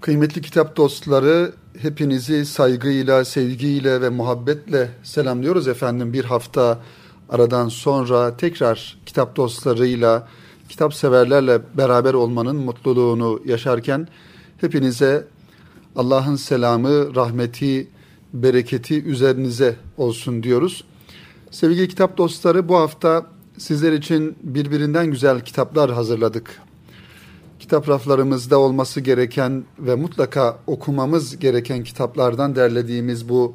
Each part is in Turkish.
Kıymetli kitap dostları, hepinizi saygıyla, sevgiyle ve muhabbetle selamlıyoruz efendim. Bir hafta aradan sonra tekrar kitap dostlarıyla, kitap severlerle beraber olmanın mutluluğunu yaşarken hepinize Allah'ın selamı, rahmeti, bereketi üzerinize olsun diyoruz. Sevgili kitap dostları bu hafta sizler için birbirinden güzel kitaplar hazırladık kitap raflarımızda olması gereken ve mutlaka okumamız gereken kitaplardan derlediğimiz bu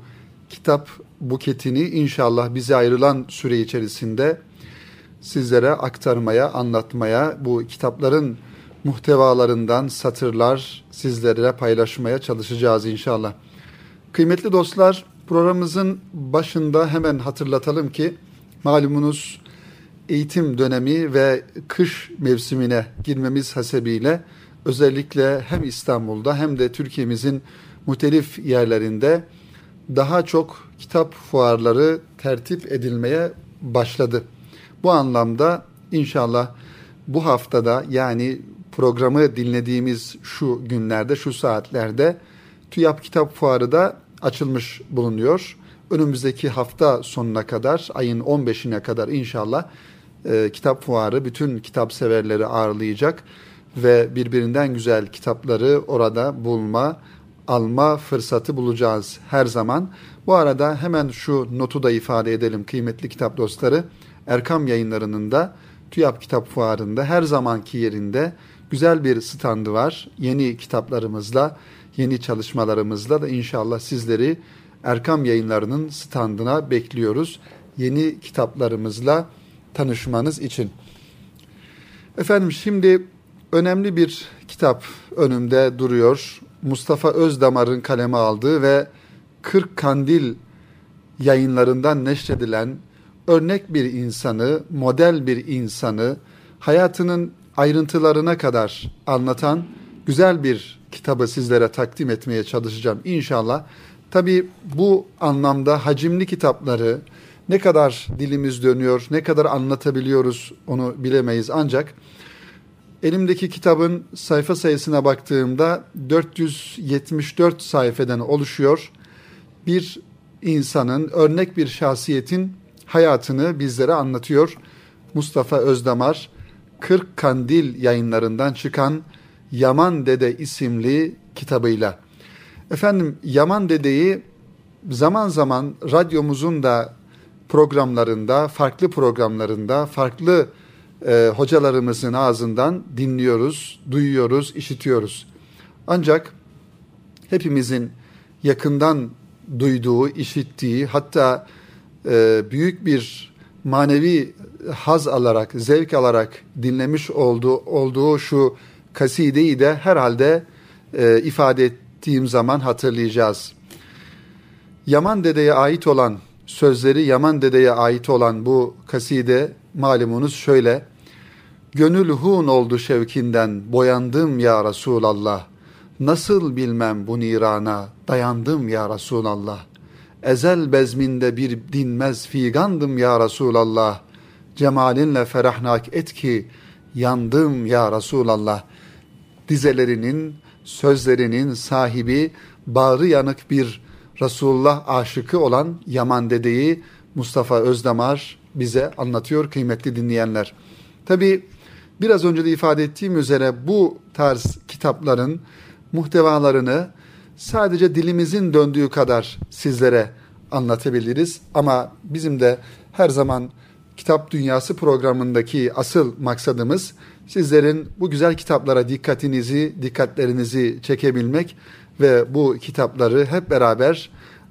kitap buketini inşallah bize ayrılan süre içerisinde sizlere aktarmaya, anlatmaya, bu kitapların muhtevalarından satırlar sizlere paylaşmaya çalışacağız inşallah. Kıymetli dostlar, programımızın başında hemen hatırlatalım ki malumunuz eğitim dönemi ve kış mevsimine girmemiz hasebiyle özellikle hem İstanbul'da hem de Türkiye'mizin muhtelif yerlerinde daha çok kitap fuarları tertip edilmeye başladı. Bu anlamda inşallah bu haftada yani programı dinlediğimiz şu günlerde, şu saatlerde TÜYAP Kitap Fuarı da açılmış bulunuyor. Önümüzdeki hafta sonuna kadar, ayın 15'ine kadar inşallah e, kitap fuarı bütün kitap severleri ağırlayacak ve birbirinden güzel kitapları orada bulma, alma fırsatı bulacağız her zaman. Bu arada hemen şu notu da ifade edelim kıymetli kitap dostları. Erkam yayınlarının da TÜYAP Kitap Fuarı'nda her zamanki yerinde güzel bir standı var. Yeni kitaplarımızla, yeni çalışmalarımızla da inşallah sizleri Erkam yayınlarının standına bekliyoruz. Yeni kitaplarımızla tanışmanız için. Efendim şimdi önemli bir kitap önümde duruyor. Mustafa Özdamar'ın kaleme aldığı ve 40 Kandil yayınlarından neşredilen örnek bir insanı, model bir insanı, hayatının ayrıntılarına kadar anlatan güzel bir kitabı sizlere takdim etmeye çalışacağım inşallah. Tabi bu anlamda hacimli kitapları, ne kadar dilimiz dönüyor, ne kadar anlatabiliyoruz onu bilemeyiz ancak elimdeki kitabın sayfa sayısına baktığımda 474 sayfeden oluşuyor. Bir insanın, örnek bir şahsiyetin hayatını bizlere anlatıyor. Mustafa Özdamar 40 Kandil yayınlarından çıkan Yaman Dede isimli kitabıyla. Efendim Yaman Dede'yi zaman zaman radyomuzun da programlarında, farklı programlarında, farklı e, hocalarımızın ağzından dinliyoruz, duyuyoruz, işitiyoruz. Ancak hepimizin yakından duyduğu, işittiği, hatta e, büyük bir manevi haz alarak, zevk alarak dinlemiş olduğu, olduğu şu kasideyi de herhalde e, ifade ettiğim zaman hatırlayacağız. Yaman Dede'ye ait olan sözleri Yaman Dede'ye ait olan bu kaside malumunuz şöyle. Gönül hun oldu şevkinden boyandım ya Resulallah. Nasıl bilmem bu nirana dayandım ya Resulallah. Ezel bezminde bir dinmez figandım ya Resulallah. Cemalinle ferahnak et ki yandım ya Resulallah. Dizelerinin, sözlerinin sahibi bağrı yanık bir Resulullah aşıkı olan Yaman dedeyi Mustafa Özdamar bize anlatıyor kıymetli dinleyenler. Tabi biraz önce de ifade ettiğim üzere bu tarz kitapların muhtevalarını sadece dilimizin döndüğü kadar sizlere anlatabiliriz. Ama bizim de her zaman Kitap Dünyası programındaki asıl maksadımız sizlerin bu güzel kitaplara dikkatinizi, dikkatlerinizi çekebilmek ve bu kitapları hep beraber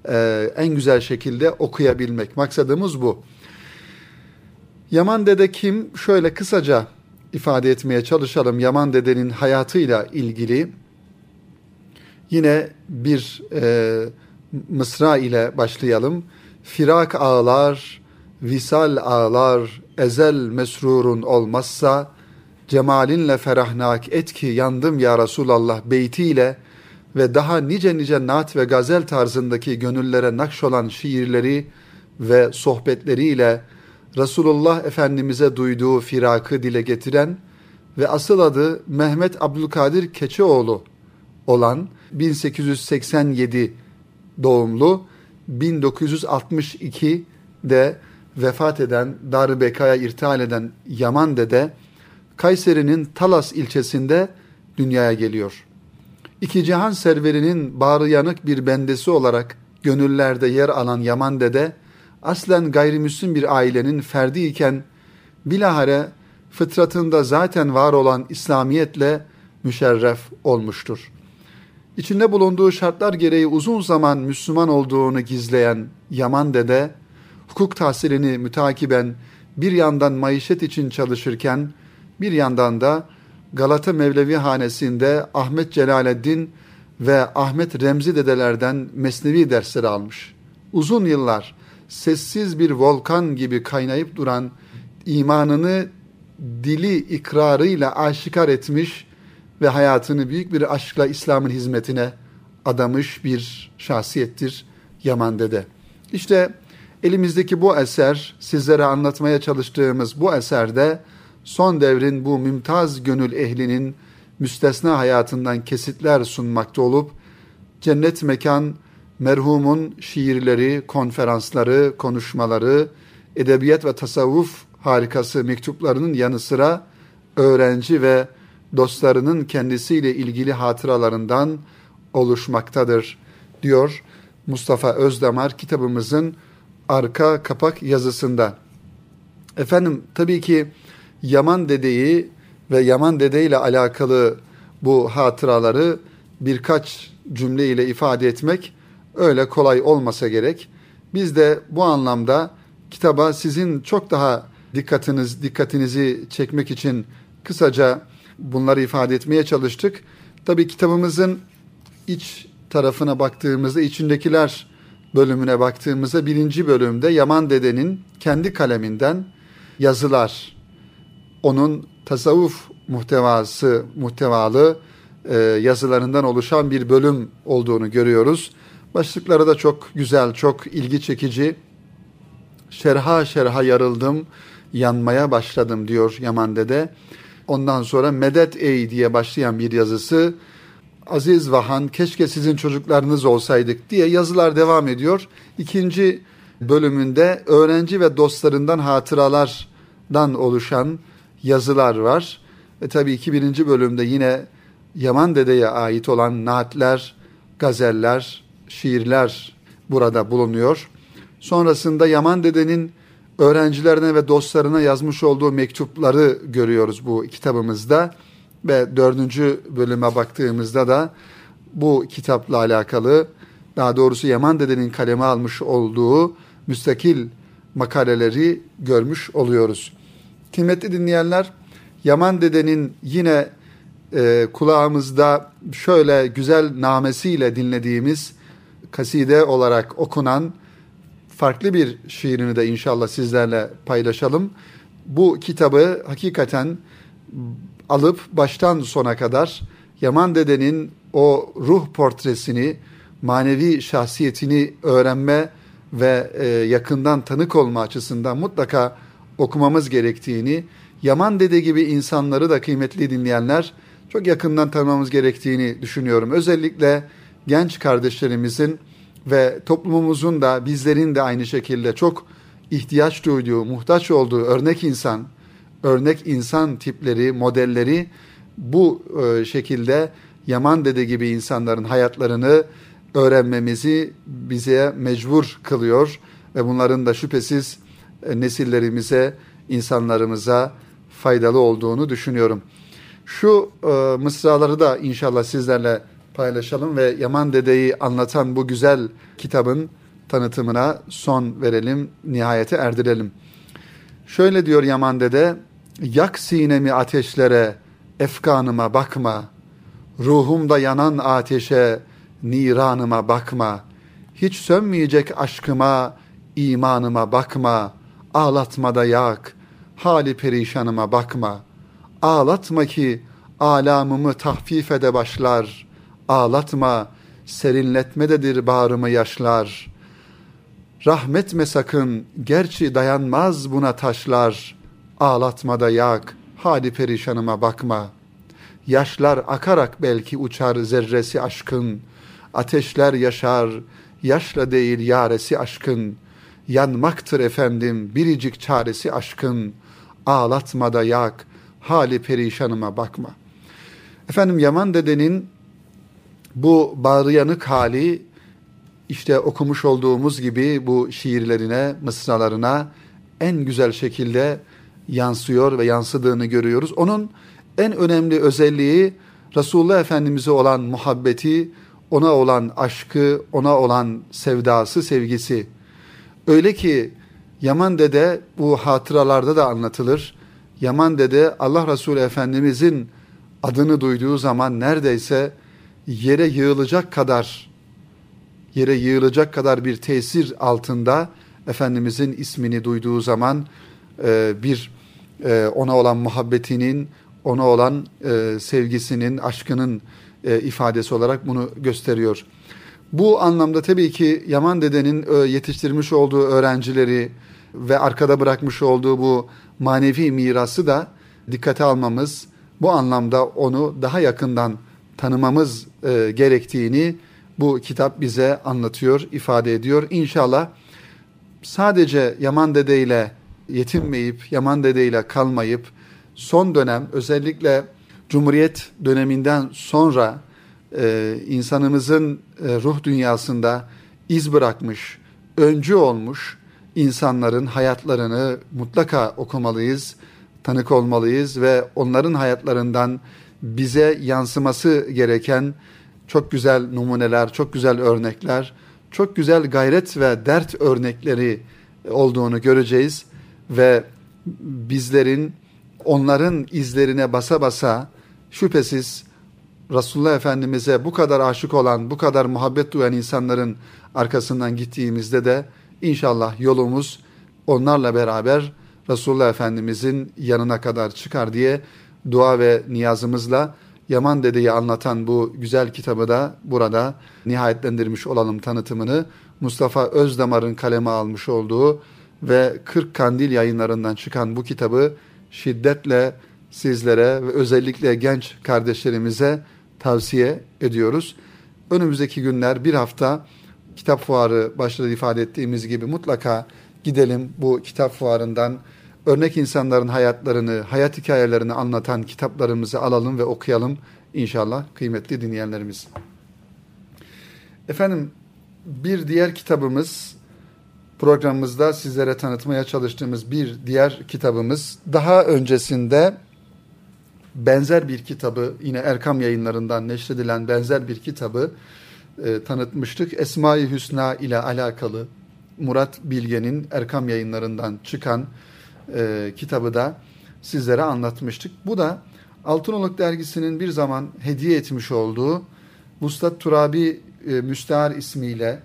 e, en güzel şekilde okuyabilmek. Maksadımız bu. Yaman Dede kim? Şöyle kısaca ifade etmeye çalışalım. Yaman Dede'nin hayatıyla ilgili yine bir e, mısra ile başlayalım. Firak ağlar, visal ağlar, ezel mesrurun olmazsa, cemalinle ferahnak et ki yandım ya Resulallah beytiyle ve daha nice nice naat ve gazel tarzındaki gönüllere nakş olan şiirleri ve sohbetleriyle Resulullah Efendimiz'e duyduğu firakı dile getiren ve asıl adı Mehmet Abdülkadir Keçeoğlu olan 1887 doğumlu 1962'de vefat eden, Dar-ı Beka'ya irtihal eden Yaman Dede, Kayseri'nin Talas ilçesinde dünyaya geliyor. İki cihan serverinin bağrı yanık bir bendesi olarak gönüllerde yer alan Yaman Dede, aslen gayrimüslim bir ailenin ferdi iken bilahare fıtratında zaten var olan İslamiyetle müşerref olmuştur. İçinde bulunduğu şartlar gereği uzun zaman Müslüman olduğunu gizleyen Yaman Dede, hukuk tahsilini mütakiben bir yandan maişet için çalışırken bir yandan da Galata Mevlevi Hanesi'nde Ahmet Celaleddin ve Ahmet Remzi dedelerden mesnevi dersleri almış. Uzun yıllar sessiz bir volkan gibi kaynayıp duran imanını dili ikrarıyla aşikar etmiş ve hayatını büyük bir aşkla İslam'ın hizmetine adamış bir şahsiyettir Yaman Dede. İşte elimizdeki bu eser, sizlere anlatmaya çalıştığımız bu eserde son devrin bu mümtaz gönül ehlinin müstesna hayatından kesitler sunmakta olup cennet mekan merhumun şiirleri, konferansları, konuşmaları, edebiyat ve tasavvuf harikası mektuplarının yanı sıra öğrenci ve dostlarının kendisiyle ilgili hatıralarından oluşmaktadır diyor Mustafa Özdamar kitabımızın arka kapak yazısında. Efendim tabii ki Yaman dedeyi ve Yaman dede ile alakalı bu hatıraları birkaç cümle ile ifade etmek öyle kolay olmasa gerek. Biz de bu anlamda kitaba sizin çok daha dikkatiniz dikkatinizi çekmek için kısaca bunları ifade etmeye çalıştık. Tabii kitabımızın iç tarafına baktığımızda içindekiler bölümüne baktığımızda birinci bölümde Yaman Dede'nin kendi kaleminden yazılar, onun tasavvuf muhtevası muhtevalı e, yazılarından oluşan bir bölüm olduğunu görüyoruz. Başlıkları da çok güzel, çok ilgi çekici. Şerha şerha yarıldım, yanmaya başladım diyor Yaman Dede. Ondan sonra medet ey diye başlayan bir yazısı. Aziz Vahan keşke sizin çocuklarınız olsaydık diye yazılar devam ediyor. İkinci bölümünde öğrenci ve dostlarından hatıralardan oluşan yazılar var. Ve tabii ki birinci bölümde yine Yaman Dede'ye ait olan naatler, gazeller, şiirler burada bulunuyor. Sonrasında Yaman Dede'nin öğrencilerine ve dostlarına yazmış olduğu mektupları görüyoruz bu kitabımızda. Ve dördüncü bölüme baktığımızda da bu kitapla alakalı daha doğrusu Yaman Dede'nin kaleme almış olduğu müstakil makaleleri görmüş oluyoruz. Kıymetli dinleyenler, Yaman Dede'nin yine e, kulağımızda şöyle güzel namesiyle dinlediğimiz kaside olarak okunan farklı bir şiirini de inşallah sizlerle paylaşalım. Bu kitabı hakikaten alıp baştan sona kadar Yaman Dede'nin o ruh portresini, manevi şahsiyetini öğrenme ve e, yakından tanık olma açısından mutlaka okumamız gerektiğini, Yaman Dede gibi insanları da kıymetli dinleyenler çok yakından tanımamız gerektiğini düşünüyorum. Özellikle genç kardeşlerimizin ve toplumumuzun da bizlerin de aynı şekilde çok ihtiyaç duyduğu, muhtaç olduğu örnek insan, örnek insan tipleri, modelleri bu e, şekilde Yaman Dede gibi insanların hayatlarını öğrenmemizi bize mecbur kılıyor ve bunların da şüphesiz nesillerimize, insanlarımıza faydalı olduğunu düşünüyorum. Şu e, mısraları da inşallah sizlerle paylaşalım ve Yaman Dede'yi anlatan bu güzel kitabın tanıtımına son verelim, nihayete erdirelim. Şöyle diyor Yaman Dede, yak sinemi ateşlere, efkanıma bakma, ruhumda yanan ateşe, niranıma bakma, hiç sönmeyecek aşkıma, imanıma bakma, ağlatmada yak, hali perişanıma bakma, ağlatma ki alamımı tahfif ede başlar, ağlatma, serinletmededir bağrımı yaşlar. Rahmetme sakın, gerçi dayanmaz buna taşlar, ağlatmada yak, hali perişanıma bakma. Yaşlar akarak belki uçar zerresi aşkın. Ateşler yaşar, yaşla değil yaresi aşkın. Yanmaktır efendim biricik çaresi aşkın. Ağlatma da yak, hali perişanıma bakma. Efendim Yaman dedenin bu bağrıyanık hali işte okumuş olduğumuz gibi bu şiirlerine, mısralarına en güzel şekilde yansıyor ve yansıdığını görüyoruz. Onun en önemli özelliği Resulullah Efendimiz'e olan muhabbeti, ona olan aşkı, ona olan sevdası, sevgisi. Öyle ki Yaman Dede bu hatıralarda da anlatılır. Yaman Dede Allah Resulü Efendimiz'in adını duyduğu zaman neredeyse yere yığılacak kadar yere yığılacak kadar bir tesir altında Efendimizin ismini duyduğu zaman e, bir e, ona olan muhabbetinin, ona olan e, sevgisinin, aşkının ifadesi olarak bunu gösteriyor. Bu anlamda tabii ki Yaman dedenin e, yetiştirmiş olduğu öğrencileri ve arkada bırakmış olduğu bu manevi mirası da dikkate almamız, bu anlamda onu daha yakından tanımamız e, gerektiğini bu kitap bize anlatıyor, ifade ediyor. İnşallah sadece Yaman Dede ile yetinmeyip, Yaman Dede ile kalmayıp son dönem özellikle Cumhuriyet döneminden sonra e, insanımızın e, ruh dünyasında iz bırakmış, öncü olmuş insanların hayatlarını mutlaka okumalıyız, tanık olmalıyız ve onların hayatlarından bize yansıması gereken çok güzel numuneler, çok güzel örnekler, çok güzel gayret ve dert örnekleri olduğunu göreceğiz ve bizlerin onların izlerine basa basa şüphesiz Resulullah Efendimiz'e bu kadar aşık olan, bu kadar muhabbet duyan insanların arkasından gittiğimizde de inşallah yolumuz onlarla beraber Resulullah Efendimiz'in yanına kadar çıkar diye dua ve niyazımızla Yaman Dede'yi anlatan bu güzel kitabı da burada nihayetlendirmiş olalım tanıtımını. Mustafa Özdamar'ın kaleme almış olduğu ve 40 Kandil yayınlarından çıkan bu kitabı şiddetle sizlere ve özellikle genç kardeşlerimize tavsiye ediyoruz. Önümüzdeki günler bir hafta kitap fuarı başta ifade ettiğimiz gibi mutlaka gidelim bu kitap fuarından örnek insanların hayatlarını, hayat hikayelerini anlatan kitaplarımızı alalım ve okuyalım inşallah kıymetli dinleyenlerimiz. Efendim bir diğer kitabımız programımızda sizlere tanıtmaya çalıştığımız bir diğer kitabımız daha öncesinde benzer bir kitabı yine Erkam yayınlarından neşredilen benzer bir kitabı e, tanıtmıştık. Esma-i Hüsna ile alakalı Murat Bilge'nin Erkam yayınlarından çıkan e, kitabı da sizlere anlatmıştık. Bu da Altınoluk dergisinin bir zaman hediye etmiş olduğu Vuslat Turabi e, Müstehar ismiyle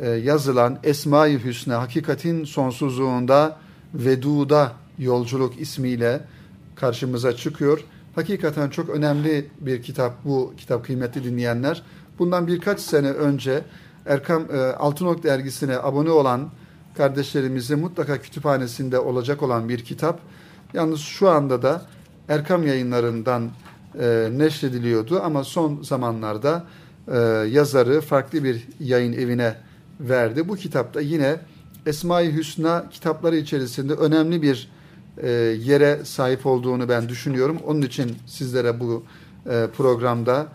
e, yazılan Esma-i Hüsna Hakikatin Sonsuzluğunda Veduda Yolculuk ismiyle karşımıza çıkıyor. Hakikaten çok önemli bir kitap bu kitap kıymetli dinleyenler. Bundan birkaç sene önce Erkam e, Altınok dergisine abone olan kardeşlerimizi mutlaka kütüphanesinde olacak olan bir kitap. Yalnız şu anda da Erkam yayınlarından e, neşrediliyordu ama son zamanlarda e, yazarı farklı bir yayın evine verdi. Bu kitapta yine Esma-i Hüsna kitapları içerisinde önemli bir e, yere sahip olduğunu ben düşünüyorum. Onun için sizlere bu e, programda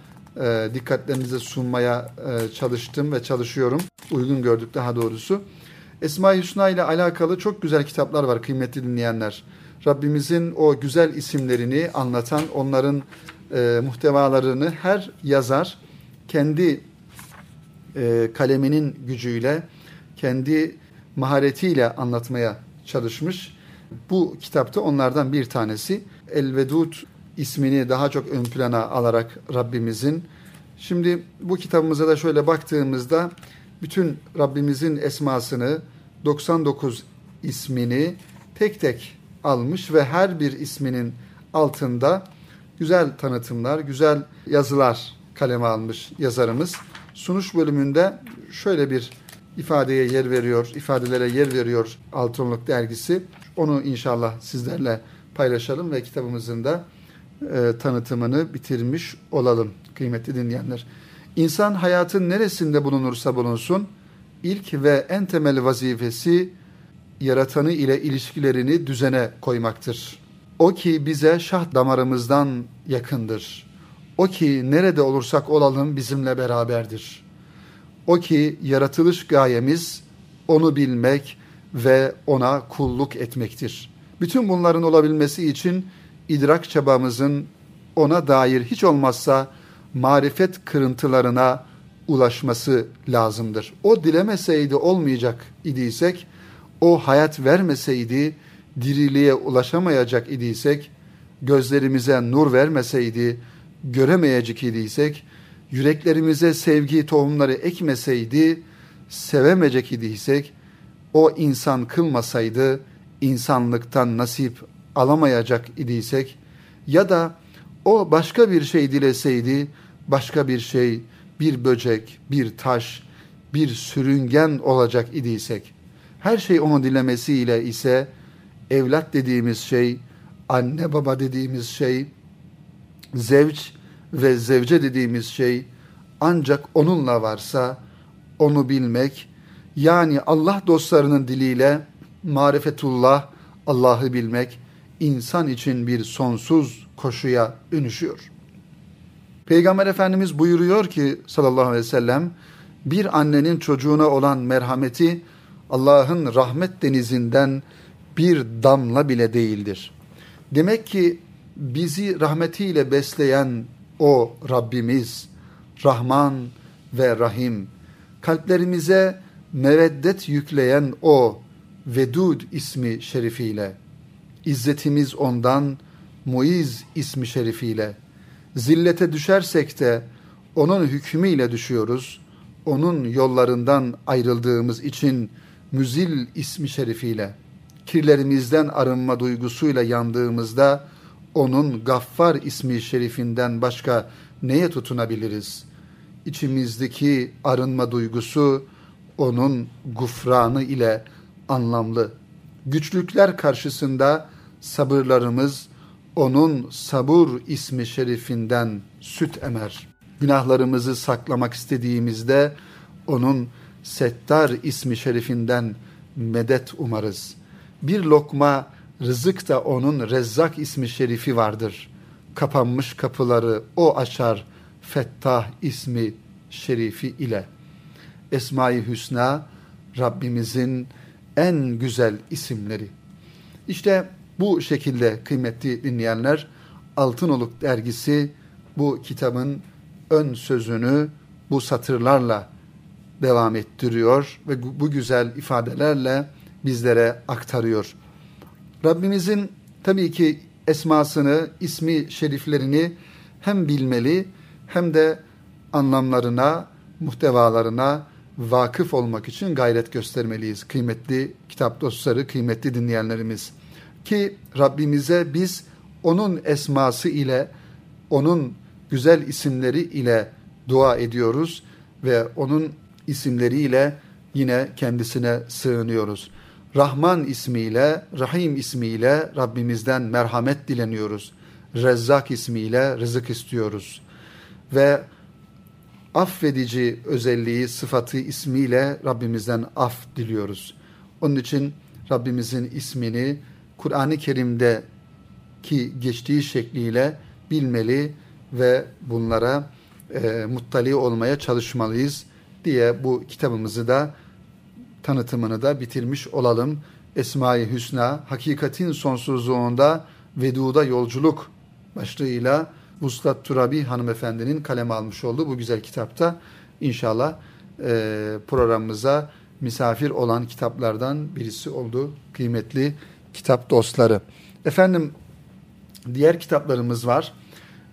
e, dikkatlerinize sunmaya e, çalıştım ve çalışıyorum. Uygun gördük daha doğrusu. Esma-i Hüsna ile alakalı çok güzel kitaplar var kıymetli dinleyenler. Rabbimizin o güzel isimlerini anlatan, onların e, muhtevalarını her yazar kendi e, kaleminin gücüyle, kendi maharetiyle anlatmaya çalışmış. Bu kitapta onlardan bir tanesi. El-Vedud ismini daha çok ön plana alarak Rabbimizin. Şimdi bu kitabımıza da şöyle baktığımızda bütün Rabbimizin esmasını 99 ismini tek tek almış ve her bir isminin altında güzel tanıtımlar, güzel yazılar kaleme almış yazarımız. Sunuş bölümünde şöyle bir ifadeye yer veriyor, ifadelere yer veriyor Altınlık dergisi. Onu inşallah sizlerle paylaşalım ve kitabımızın da e, tanıtımını bitirmiş olalım kıymetli dinleyenler. İnsan hayatın neresinde bulunursa bulunsun ilk ve en temel vazifesi yaratanı ile ilişkilerini düzene koymaktır. O ki bize şah damarımızdan yakındır. O ki nerede olursak olalım bizimle beraberdir. O ki yaratılış gayemiz onu bilmek ve ona kulluk etmektir. Bütün bunların olabilmesi için idrak çabamızın ona dair hiç olmazsa marifet kırıntılarına ulaşması lazımdır. O dilemeseydi olmayacak idiysek, o hayat vermeseydi diriliğe ulaşamayacak idiysek, gözlerimize nur vermeseydi göremeyecek idiysek, yüreklerimize sevgi tohumları ekmeseydi, sevemeyecek idiysek, o insan kılmasaydı insanlıktan nasip alamayacak idiysek ya da o başka bir şey dileseydi, başka bir şey, bir böcek, bir taş, bir sürüngen olacak idiysek, her şey onun dilemesiyle ise evlat dediğimiz şey, anne baba dediğimiz şey, zevç ve zevce dediğimiz şey ancak onunla varsa onu bilmek, yani Allah dostlarının diliyle marifetullah, Allah'ı bilmek insan için bir sonsuz koşuya dönüşüyor. Peygamber Efendimiz buyuruyor ki sallallahu aleyhi ve sellem bir annenin çocuğuna olan merhameti Allah'ın rahmet denizinden bir damla bile değildir. Demek ki bizi rahmetiyle besleyen o Rabbimiz Rahman ve Rahim kalplerimize meveddet yükleyen o Vedud ismi şerifiyle İzzetimiz ondan Muiz ismi şerifiyle. Zillete düşersek de onun hükmüyle düşüyoruz. Onun yollarından ayrıldığımız için Müzil ismi şerifiyle. Kirlerimizden arınma duygusuyla yandığımızda onun Gaffar ismi şerifinden başka neye tutunabiliriz? İçimizdeki arınma duygusu onun gufranı ile anlamlı. Güçlükler karşısında sabırlarımız onun sabur ismi şerifinden süt emer. Günahlarımızı saklamak istediğimizde onun Settar ismi şerifinden medet umarız. Bir lokma rızık da onun Rezzak ismi şerifi vardır. Kapanmış kapıları o açar Fettah ismi şerifi ile. Esma-i Hüsna Rabbimizin en güzel isimleri. İşte bu şekilde kıymetli dinleyenler Altınoluk dergisi bu kitabın ön sözünü bu satırlarla devam ettiriyor ve bu güzel ifadelerle bizlere aktarıyor. Rabbimizin tabii ki esmasını, ismi şeriflerini hem bilmeli hem de anlamlarına, muhtevalarına vakıf olmak için gayret göstermeliyiz. Kıymetli kitap dostları, kıymetli dinleyenlerimiz. Ki Rabbimize biz onun esması ile, onun güzel isimleri ile dua ediyoruz ve onun isimleriyle yine kendisine sığınıyoruz. Rahman ismiyle, Rahim ismiyle Rabbimizden merhamet dileniyoruz. Rezzak ismiyle rızık istiyoruz. Ve affedici özelliği, sıfatı ismiyle Rabbimizden af diliyoruz. Onun için Rabbimizin ismini Kur'an-ı Kerim'de ki geçtiği şekliyle bilmeli ve bunlara e, muttali olmaya çalışmalıyız diye bu kitabımızı da tanıtımını da bitirmiş olalım. Esma-i Hüsna, Hakikatin Sonsuzluğunda Veduda Yolculuk başlığıyla Vuslat Turabi hanımefendinin kaleme almış olduğu bu güzel kitapta inşallah e, programımıza misafir olan kitaplardan birisi oldu kıymetli kitap dostları. Efendim diğer kitaplarımız var.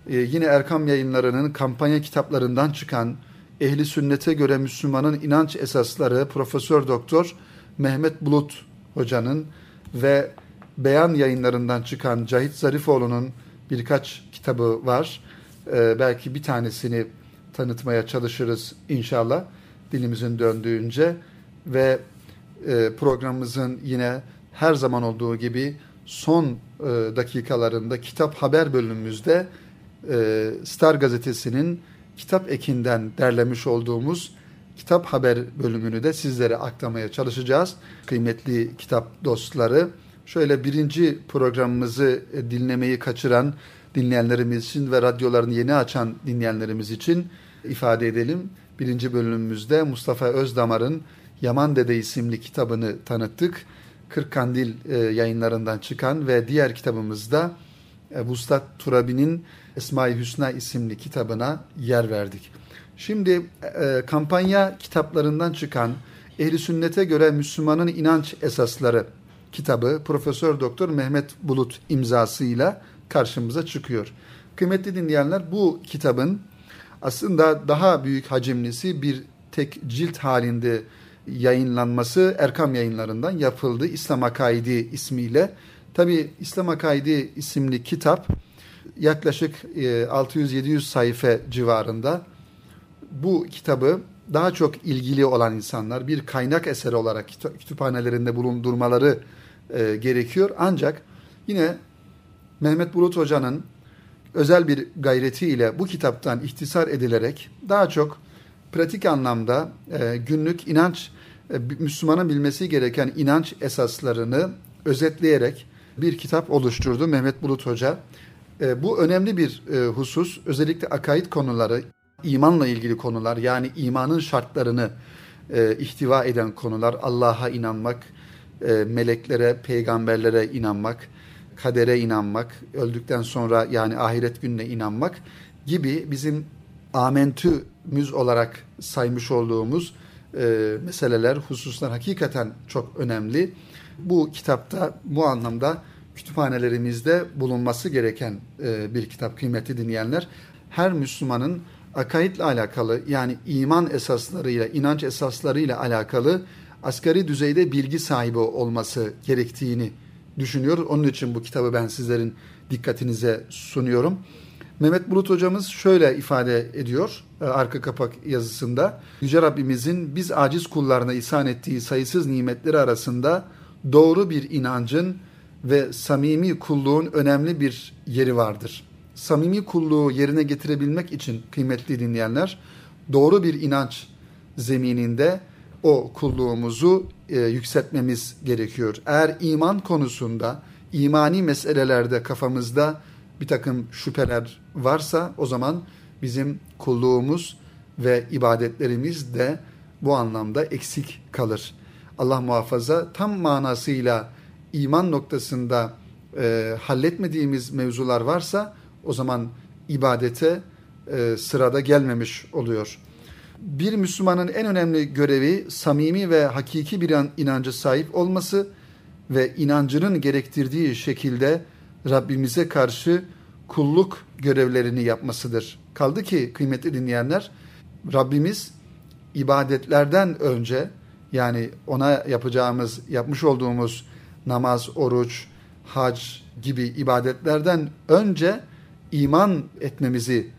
Ee, yine Erkam yayınlarının kampanya kitaplarından çıkan Ehli Sünnete göre Müslümanın inanç esasları Profesör Doktor Mehmet Bulut hocanın ve Beyan yayınlarından çıkan Cahit Zarifoğlu'nun birkaç kitabı var. Ee, belki bir tanesini tanıtmaya çalışırız inşallah dilimizin döndüğünce ve e, programımızın yine her zaman olduğu gibi son e, dakikalarında kitap haber bölümümüzde e, Star gazetesinin kitap ekinden derlemiş olduğumuz kitap haber bölümünü de sizlere aktarmaya çalışacağız. Kıymetli kitap dostları, şöyle birinci programımızı e, dinlemeyi kaçıran dinleyenlerimiz için ve radyolarını yeni açan dinleyenlerimiz için ifade edelim. Birinci bölümümüzde Mustafa Özdamar'ın Yaman Dede isimli kitabını tanıttık. Kırkandil e, yayınlarından çıkan ve diğer kitabımızda e, Vuslat Turabi'nin Esma-i Hüsna isimli kitabına yer verdik. Şimdi e, kampanya kitaplarından çıkan Ehli Sünnete göre Müslümanın inanç esasları kitabı Profesör Doktor Mehmet Bulut imzasıyla karşımıza çıkıyor. Kıymetli dinleyenler bu kitabın aslında daha büyük hacimlisi bir tek cilt halinde yayınlanması Erkam yayınlarından yapıldı. İslam Akaidi ismiyle. Tabi İslam Akaidi isimli kitap yaklaşık 600-700 e, sayfa civarında. Bu kitabı daha çok ilgili olan insanlar bir kaynak eseri olarak kütüphanelerinde bulundurmaları e, gerekiyor. Ancak yine Mehmet Bulut Hoca'nın özel bir gayretiyle bu kitaptan ihtisar edilerek daha çok pratik anlamda e, günlük inanç, e, Müslümanın bilmesi gereken inanç esaslarını özetleyerek bir kitap oluşturdu Mehmet Bulut Hoca. E, bu önemli bir e, husus. Özellikle akaid konuları, imanla ilgili konular yani imanın şartlarını e, ihtiva eden konular, Allah'a inanmak, e, meleklere, peygamberlere inanmak, kadere inanmak, öldükten sonra yani ahiret gününe inanmak gibi bizim amentümüz olarak saymış olduğumuz e, meseleler, hususlar hakikaten çok önemli. Bu kitapta bu anlamda kütüphanelerimizde bulunması gereken e, bir kitap kıymetli dinleyenler. Her Müslümanın akaidle alakalı yani iman esaslarıyla, inanç esaslarıyla alakalı asgari düzeyde bilgi sahibi olması gerektiğini düşünüyor. Onun için bu kitabı ben sizlerin dikkatinize sunuyorum. Mehmet Bulut hocamız şöyle ifade ediyor e, arka kapak yazısında. Yüce Rabbimizin biz aciz kullarına ihsan ettiği sayısız nimetleri arasında doğru bir inancın ve samimi kulluğun önemli bir yeri vardır. Samimi kulluğu yerine getirebilmek için kıymetli dinleyenler doğru bir inanç zemininde o kulluğumuzu e, yükseltmemiz gerekiyor. Eğer iman konusunda, imani meselelerde kafamızda bir takım şüpheler varsa o zaman bizim kulluğumuz ve ibadetlerimiz de bu anlamda eksik kalır. Allah muhafaza tam manasıyla iman noktasında e, halletmediğimiz mevzular varsa o zaman ibadete e, sırada gelmemiş oluyor. Bir Müslümanın en önemli görevi samimi ve hakiki bir inancı sahip olması ve inancının gerektirdiği şekilde Rabbimize karşı kulluk görevlerini yapmasıdır. Kaldı ki kıymetli dinleyenler Rabbimiz ibadetlerden önce yani ona yapacağımız, yapmış olduğumuz namaz, oruç, hac gibi ibadetlerden önce iman etmemizi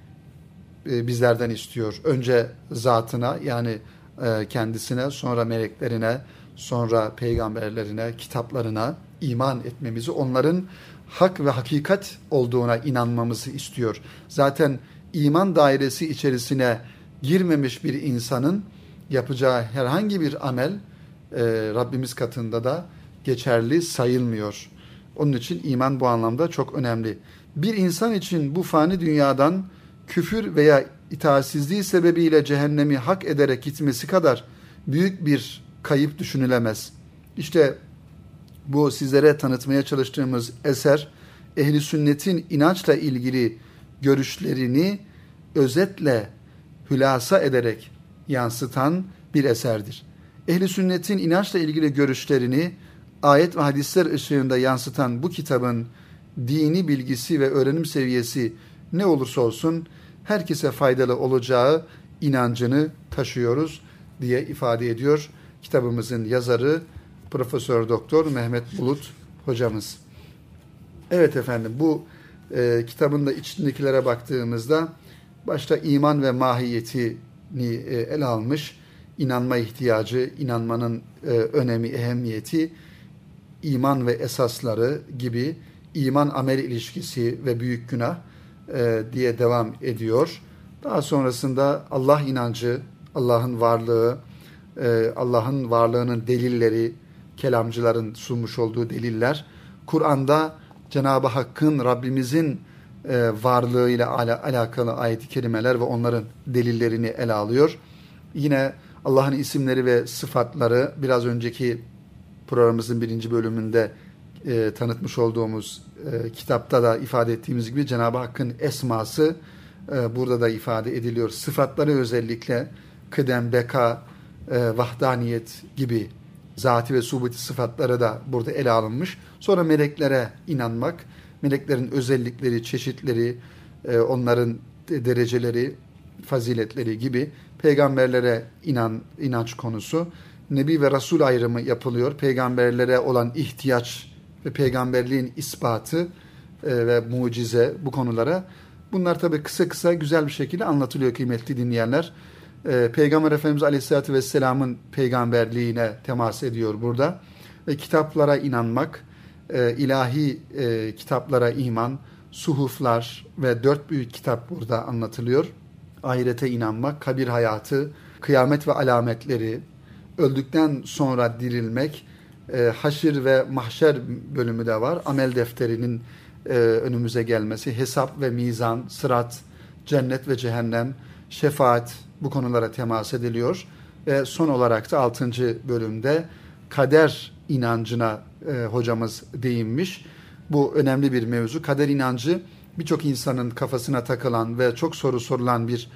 e, bizlerden istiyor. Önce zatına yani e, kendisine, sonra meleklerine, sonra peygamberlerine, kitaplarına iman etmemizi, onların hak ve hakikat olduğuna inanmamızı istiyor. Zaten iman dairesi içerisine girmemiş bir insanın yapacağı herhangi bir amel e, Rabbimiz katında da geçerli sayılmıyor. Onun için iman bu anlamda çok önemli. Bir insan için bu fani dünyadan küfür veya itaatsizliği sebebiyle cehennemi hak ederek gitmesi kadar büyük bir kayıp düşünülemez. İşte bu sizlere tanıtmaya çalıştığımız eser ehli sünnetin inançla ilgili görüşlerini özetle hülasa ederek yansıtan bir eserdir. Ehli sünnetin inançla ilgili görüşlerini ayet ve hadisler ışığında yansıtan bu kitabın dini bilgisi ve öğrenim seviyesi ne olursa olsun herkese faydalı olacağı inancını taşıyoruz diye ifade ediyor kitabımızın yazarı Profesör Doktor Mehmet Bulut hocamız. Evet efendim bu e, kitabın da içindekilere baktığımızda başta iman ve mahiyetini e, ele almış, inanma ihtiyacı, inanmanın e, önemi, ehemmiyeti, iman ve esasları gibi iman amel ilişkisi ve büyük günah e, diye devam ediyor. Daha sonrasında Allah inancı, Allah'ın varlığı, e, Allah'ın varlığının delilleri, kelamcıların sunmuş olduğu deliller, Kur'an'da Cenab-ı Hakk'ın, Rabbimizin e, varlığıyla ala, alakalı ayet-i kerimeler ve onların delillerini ele alıyor. Yine Allah'ın isimleri ve sıfatları biraz önceki programımızın birinci bölümünde e, tanıtmış olduğumuz e, kitapta da ifade ettiğimiz gibi Cenab-ı Hakk'ın esması e, burada da ifade ediliyor. Sıfatları özellikle kıdem, beka, e, vahdaniyet gibi zati ve subuti sıfatları da burada ele alınmış. Sonra meleklere inanmak, meleklerin özellikleri, çeşitleri, e, onların dereceleri, faziletleri gibi peygamberlere inan inanç konusu. Nebi ve Resul ayrımı yapılıyor. Peygamberlere olan ihtiyaç ve peygamberliğin ispatı e, ve mucize bu konulara. Bunlar tabi kısa kısa güzel bir şekilde anlatılıyor kıymetli dinleyenler. E, Peygamber Efendimiz Aleyhisselatü Vesselam'ın peygamberliğine temas ediyor burada. Ve kitaplara inanmak, e, ilahi kitaplara iman, suhuflar ve dört büyük kitap burada anlatılıyor. Ahirete inanmak, kabir hayatı, kıyamet ve alametleri, öldükten sonra dirilmek, e, haşir ve mahşer bölümü de var. Amel defterinin e, önümüze gelmesi, hesap ve mizan, sırat, cennet ve cehennem, şefaat bu konulara temas ediliyor. Ve son olarak da 6. bölümde kader inancına e, hocamız değinmiş. Bu önemli bir mevzu. Kader inancı birçok insanın kafasına takılan ve çok soru sorulan bir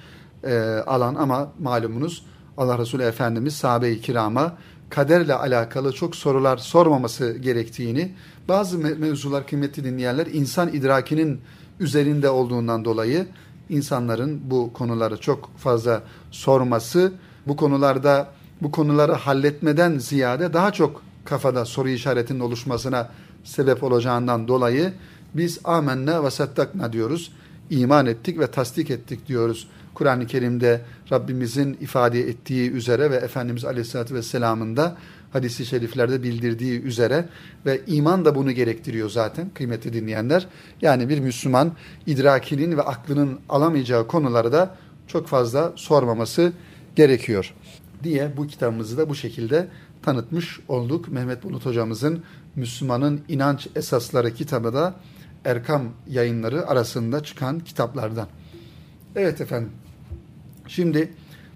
e, alan ama malumunuz Allah Resulü Efendimiz sahabe-i kirama kaderle alakalı çok sorular sormaması gerektiğini, bazı mevzular kıymetli dinleyenler insan idrakinin üzerinde olduğundan dolayı insanların bu konuları çok fazla sorması, bu konularda bu konuları halletmeden ziyade daha çok kafada soru işaretinin oluşmasına sebep olacağından dolayı biz amenna ve sattakna diyoruz. İman ettik ve tasdik ettik diyoruz. Kur'an-ı Kerim'de Rabbimizin ifade ettiği üzere ve Efendimiz Aleyhisselatü Vesselam'ın da hadisi şeriflerde bildirdiği üzere ve iman da bunu gerektiriyor zaten kıymetli dinleyenler. Yani bir Müslüman idrakinin ve aklının alamayacağı konuları da çok fazla sormaması gerekiyor diye bu kitabımızı da bu şekilde tanıtmış olduk. Mehmet Bulut hocamızın Müslümanın İnanç Esasları kitabı da Erkam yayınları arasında çıkan kitaplardan. Evet efendim. Şimdi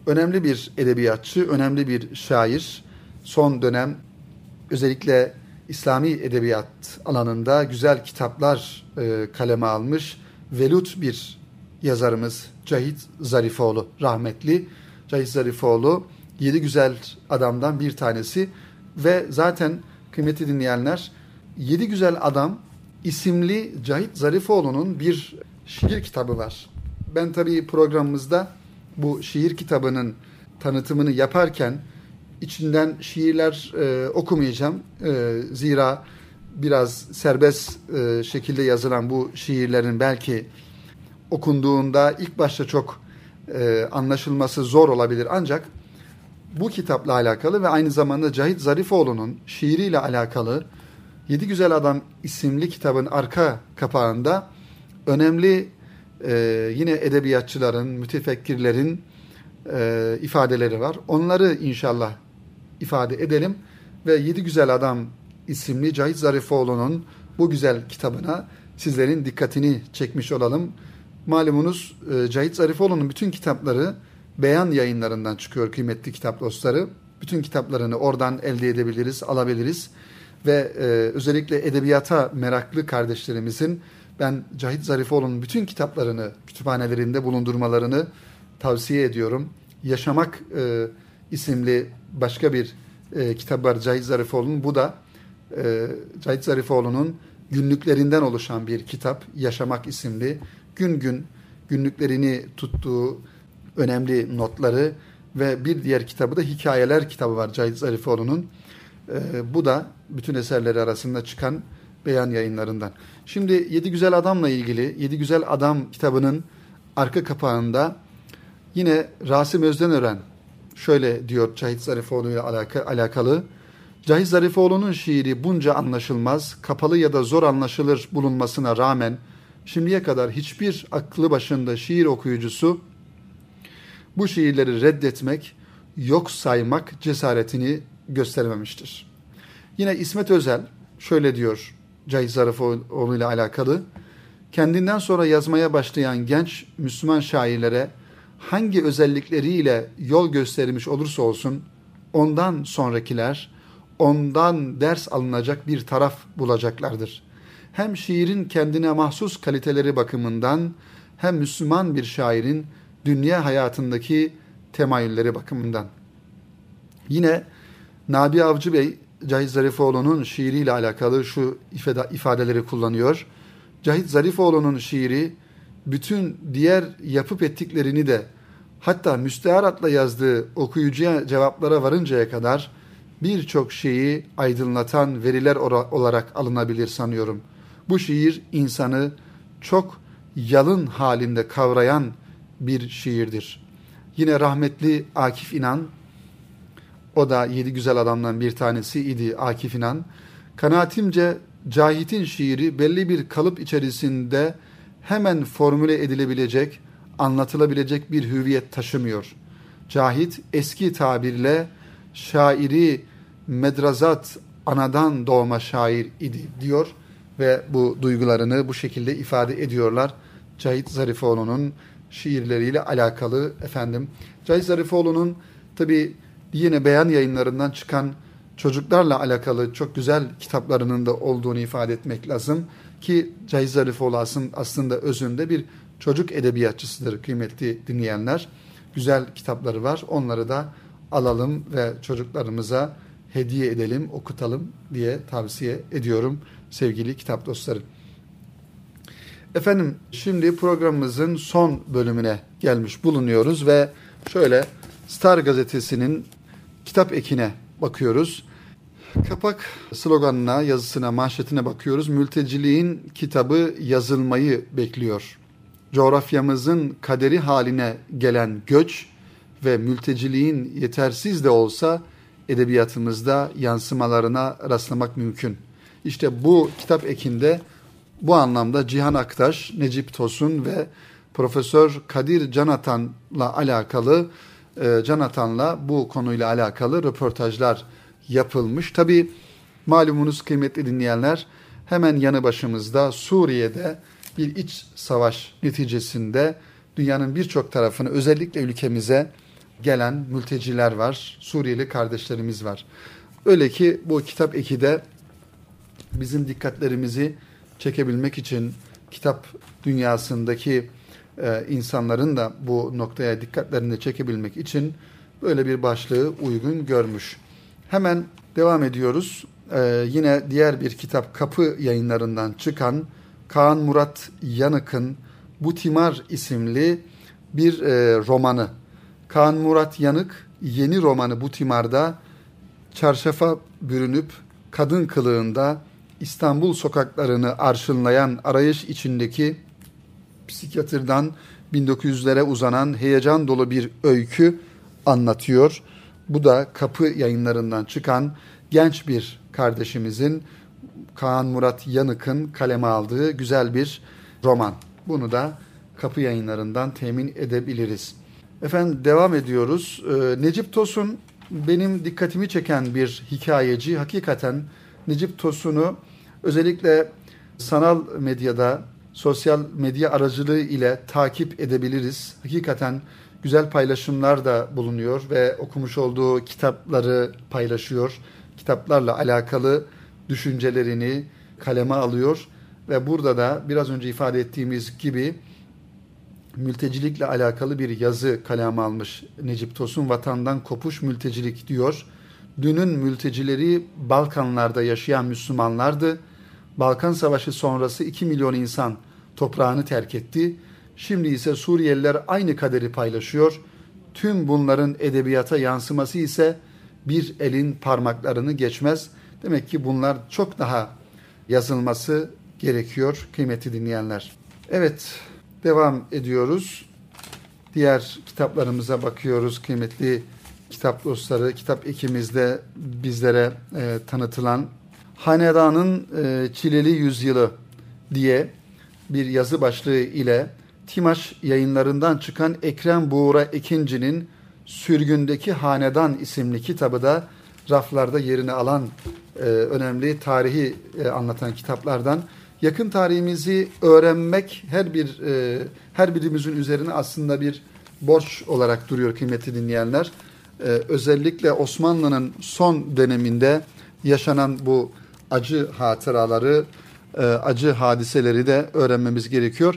önemli bir edebiyatçı, önemli bir şair. Son dönem özellikle İslami edebiyat alanında güzel kitaplar e, kaleme almış. Velut bir yazarımız Cahit Zarifoğlu rahmetli. Cahit Zarifoğlu yedi güzel adamdan bir tanesi ve zaten kıymetli dinleyenler Yedi Güzel Adam isimli Cahit Zarifoğlu'nun bir şiir kitabı var. Ben tabii programımızda bu şiir kitabının tanıtımını yaparken içinden şiirler e, okumayacağım. E, zira biraz serbest e, şekilde yazılan bu şiirlerin belki okunduğunda ilk başta çok e, anlaşılması zor olabilir. Ancak bu kitapla alakalı ve aynı zamanda Cahit Zarifoğlu'nun şiiriyle alakalı Yedi Güzel Adam isimli kitabın arka kapağında önemli e, yine edebiyatçıların, mütefekkirlerin e, ifadeleri var. Onları inşallah ifade edelim ve Yedi Güzel Adam isimli Cahit Zarifoğlu'nun bu güzel kitabına sizlerin dikkatini çekmiş olalım. Malumunuz e, Cahit Zarifoğlu'nun bütün kitapları beyan yayınlarından çıkıyor kıymetli kitap dostları. Bütün kitaplarını oradan elde edebiliriz, alabiliriz. Ve e, özellikle edebiyata meraklı kardeşlerimizin ben Cahit Zarifoğlu'nun bütün kitaplarını kütüphanelerinde bulundurmalarını tavsiye ediyorum. Yaşamak e, isimli başka bir e, kitap var Cahit Zarifoğlu'nun. Bu da e, Cahit Zarifoğlu'nun günlüklerinden oluşan bir kitap. Yaşamak isimli. Gün gün günlüklerini tuttuğu önemli notları ve bir diğer kitabı da Hikayeler kitabı var Cahit Zarifoğlu'nun. E, bu da bütün eserleri arasında çıkan beyan yayınlarından. Şimdi Yedi Güzel Adam'la ilgili Yedi Güzel Adam kitabının arka kapağında yine Rasim Özdenören şöyle diyor Cahit Zarifoğlu ile alakalı. Cahit Zarifoğlu'nun şiiri bunca anlaşılmaz, kapalı ya da zor anlaşılır bulunmasına rağmen şimdiye kadar hiçbir aklı başında şiir okuyucusu bu şiirleri reddetmek, yok saymak cesaretini göstermemiştir. Yine İsmet Özel şöyle diyor Cahit Zarifoğlu ile alakalı. Kendinden sonra yazmaya başlayan genç Müslüman şairlere hangi özellikleriyle yol göstermiş olursa olsun ondan sonrakiler ondan ders alınacak bir taraf bulacaklardır. Hem şiirin kendine mahsus kaliteleri bakımından hem Müslüman bir şairin dünya hayatındaki temayülleri bakımından. Yine Nabi Avcı Bey Cahit Zarifoğlu'nun şiiriyle alakalı şu ifadeleri kullanıyor. Cahit Zarifoğlu'nun şiiri bütün diğer yapıp ettiklerini de hatta müsteharatla yazdığı okuyucuya cevaplara varıncaya kadar birçok şeyi aydınlatan veriler olarak alınabilir sanıyorum. Bu şiir insanı çok yalın halinde kavrayan bir şiirdir. Yine rahmetli Akif İnan, o da yedi güzel adamdan bir tanesi idi Akif İnan. Kanaatimce Cahit'in şiiri belli bir kalıp içerisinde hemen formüle edilebilecek, anlatılabilecek bir hüviyet taşımıyor. Cahit eski tabirle şairi medrazat anadan doğma şair idi diyor ve bu duygularını bu şekilde ifade ediyorlar. Cahit Zarifoğlu'nun şiirleriyle alakalı efendim. Cahit Zarifoğlu'nun tabi yine beyan yayınlarından çıkan çocuklarla alakalı çok güzel kitaplarının da olduğunu ifade etmek lazım. Ki Cahit Zarifoğlu aslında özünde bir çocuk edebiyatçısıdır kıymetli dinleyenler. Güzel kitapları var. Onları da alalım ve çocuklarımıza hediye edelim, okutalım diye tavsiye ediyorum sevgili kitap dostları. Efendim şimdi programımızın son bölümüne gelmiş bulunuyoruz ve şöyle Star gazetesinin kitap ekine bakıyoruz. Kapak sloganına, yazısına, manşetine bakıyoruz. Mülteciliğin kitabı yazılmayı bekliyor. Coğrafyamızın kaderi haline gelen göç ve mülteciliğin yetersiz de olsa edebiyatımızda yansımalarına rastlamak mümkün. İşte bu kitap ekinde bu anlamda Cihan Aktaş, Necip Tosun ve Profesör Kadir Canatan'la alakalı e, Canatan'la bu konuyla alakalı röportajlar yapılmış. Tabi malumunuz kıymetli dinleyenler hemen yanı başımızda Suriye'de bir iç savaş neticesinde dünyanın birçok tarafını özellikle ülkemize gelen mülteciler var. Suriyeli kardeşlerimiz var. Öyle ki bu kitap eki de bizim dikkatlerimizi çekebilmek için kitap dünyasındaki e, insanların da bu noktaya dikkatlerini çekebilmek için böyle bir başlığı uygun görmüş. Hemen devam ediyoruz. E, yine diğer bir kitap Kapı yayınlarından çıkan Kaan Murat Yanık'ın Butimar isimli bir e, romanı. Kaan Murat Yanık yeni romanı Butimar'da çarşafa bürünüp kadın kılığında İstanbul sokaklarını arşınlayan arayış içindeki psikiyatrdan 1900'lere uzanan heyecan dolu bir öykü anlatıyor. Bu da Kapı yayınlarından çıkan genç bir kardeşimizin Kaan Murat Yanık'ın kaleme aldığı güzel bir roman. Bunu da Kapı yayınlarından temin edebiliriz. Efendim devam ediyoruz. Ee, Necip Tosun benim dikkatimi çeken bir hikayeci. Hakikaten Necip Tosun'u özellikle sanal medyada, sosyal medya aracılığı ile takip edebiliriz. Hakikaten güzel paylaşımlar da bulunuyor ve okumuş olduğu kitapları paylaşıyor. Kitaplarla alakalı düşüncelerini kaleme alıyor ve burada da biraz önce ifade ettiğimiz gibi mültecilikle alakalı bir yazı kaleme almış Necip Tosun. Vatandan kopuş mültecilik diyor. Dünün mültecileri Balkanlarda yaşayan Müslümanlardı. Balkan Savaşı sonrası 2 milyon insan toprağını terk etti. Şimdi ise Suriyeliler aynı kaderi paylaşıyor. Tüm bunların edebiyata yansıması ise bir elin parmaklarını geçmez. Demek ki bunlar çok daha yazılması gerekiyor kıymetli dinleyenler. Evet, devam ediyoruz. Diğer kitaplarımıza bakıyoruz kıymetli kitap dostları, kitap ekimizde bizlere e, tanıtılan Hanedanın e, Çileli Yüzyılı diye bir yazı başlığı ile Timaş yayınlarından çıkan Ekrem Buğra Ekinci'nin Sürgündeki Hanedan isimli kitabı da raflarda yerini alan e, önemli tarihi e, anlatan kitaplardan. Yakın tarihimizi öğrenmek her bir e, her birimizin üzerine aslında bir borç olarak duruyor kıymetli dinleyenler. E, özellikle Osmanlı'nın son döneminde yaşanan bu acı hatıraları, e, acı hadiseleri de öğrenmemiz gerekiyor.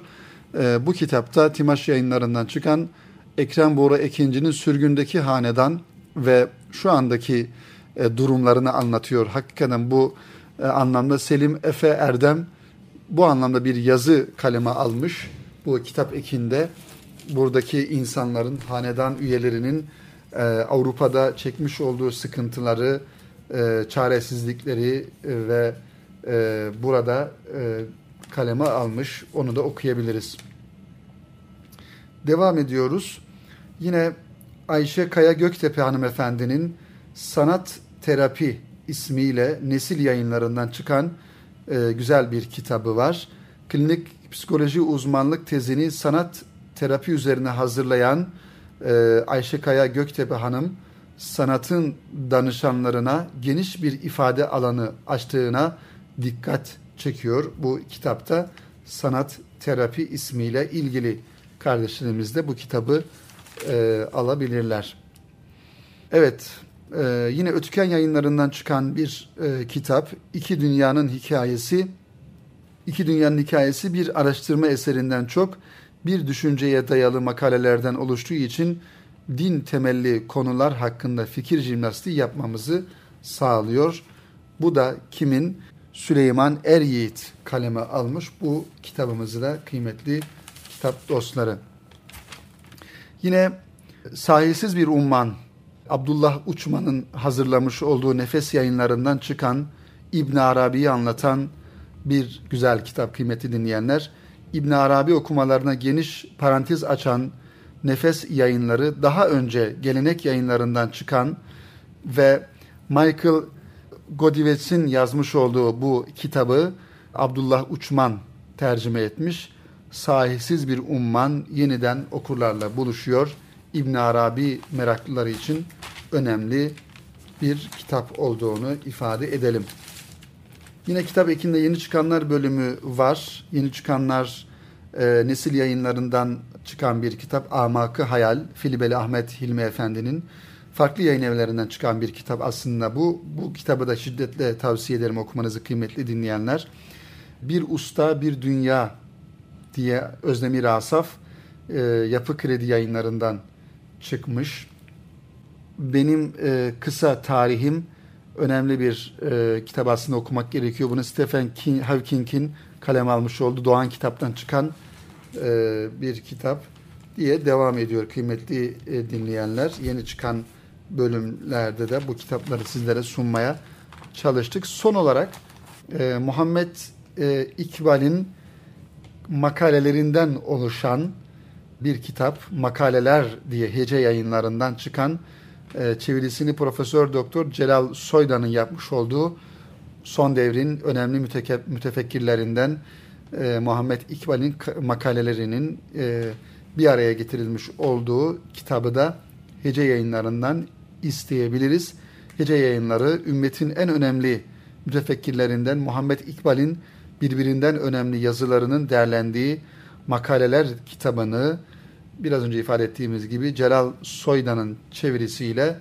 E, bu kitapta Timaş yayınlarından çıkan Ekrem Buğra Ekinci'nin sürgündeki hanedan ve şu andaki e, durumlarını anlatıyor. Hakikaten bu anlamda Selim Efe Erdem bu anlamda bir yazı kaleme almış. Bu kitap ekinde buradaki insanların, hanedan üyelerinin Avrupa'da çekmiş olduğu sıkıntıları, e, çaresizlikleri e, ve e, burada e, kaleme almış. Onu da okuyabiliriz. Devam ediyoruz. Yine Ayşe Kaya Göktepe hanımefendinin Sanat Terapi ismiyle Nesil yayınlarından çıkan e, güzel bir kitabı var. Klinik psikoloji uzmanlık tezini sanat terapi üzerine hazırlayan e, Ayşe Kaya Göktepe Hanım sanatın danışanlarına geniş bir ifade alanı açtığına dikkat çekiyor. Bu kitapta sanat terapi ismiyle ilgili kardeşlerimiz de bu kitabı e, alabilirler. Evet, e, yine Ötüken yayınlarından çıkan bir e, kitap, İki Dünyanın Hikayesi. İki Dünyanın Hikayesi bir araştırma eserinden çok bir düşünceye dayalı makalelerden oluştuğu için din temelli konular hakkında fikir jimnastiği yapmamızı sağlıyor. Bu da kimin? Süleyman Er Yiğit kaleme almış bu kitabımızı da kıymetli kitap dostları. Yine sahilsiz bir umman Abdullah Uçman'ın hazırlamış olduğu nefes yayınlarından çıkan İbn Arabi'yi anlatan bir güzel kitap kıymetli dinleyenler. İbn Arabi okumalarına geniş parantez açan nefes yayınları daha önce gelenek yayınlarından çıkan ve Michael Godivetz'in yazmış olduğu bu kitabı Abdullah Uçman tercüme etmiş. Sahilsiz bir umman yeniden okurlarla buluşuyor. İbn Arabi meraklıları için önemli bir kitap olduğunu ifade edelim. Yine kitap ekinde yeni çıkanlar bölümü var. Yeni çıkanlar e, nesil yayınlarından çıkan bir kitap Amakı Hayal Filibeli Ahmet Hilmi Efendi'nin farklı yayın evlerinden çıkan bir kitap aslında bu. Bu kitabı da şiddetle tavsiye ederim okumanızı kıymetli dinleyenler. Bir Usta Bir Dünya diye Özdemir Asaf e, Yapı Kredi yayınlarından çıkmış. Benim e, kısa tarihim önemli bir e, kitap aslında okumak gerekiyor. Bunu Stephen King, Hawking'in kalem almış olduğu Doğan kitaptan çıkan e, bir kitap diye devam ediyor kıymetli e, dinleyenler. Yeni çıkan bölümlerde de bu kitapları sizlere sunmaya çalıştık. Son olarak e, Muhammed İkbal'in makalelerinden oluşan bir kitap, makaleler diye hece yayınlarından çıkan çevirisini Profesör Doktor Celal Soydan'ın yapmış olduğu son devrin önemli mütefekkirlerinden e, Muhammed İkbal'in makalelerinin e, bir araya getirilmiş olduğu kitabı da hece yayınlarından isteyebiliriz. Hece yayınları ümmetin en önemli mütefekkirlerinden Muhammed İkbal'in birbirinden önemli yazılarının derlendiği makaleler kitabını biraz önce ifade ettiğimiz gibi Celal Soydan'ın çevirisiyle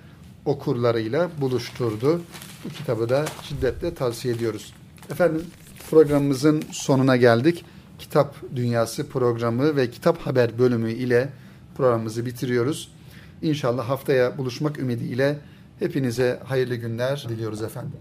okurlarıyla buluşturdu. Bu kitabı da şiddetle tavsiye ediyoruz. Efendim programımızın sonuna geldik. Kitap Dünyası programı ve kitap haber bölümü ile programımızı bitiriyoruz. İnşallah haftaya buluşmak ümidiyle hepinize hayırlı günler diliyoruz efendim.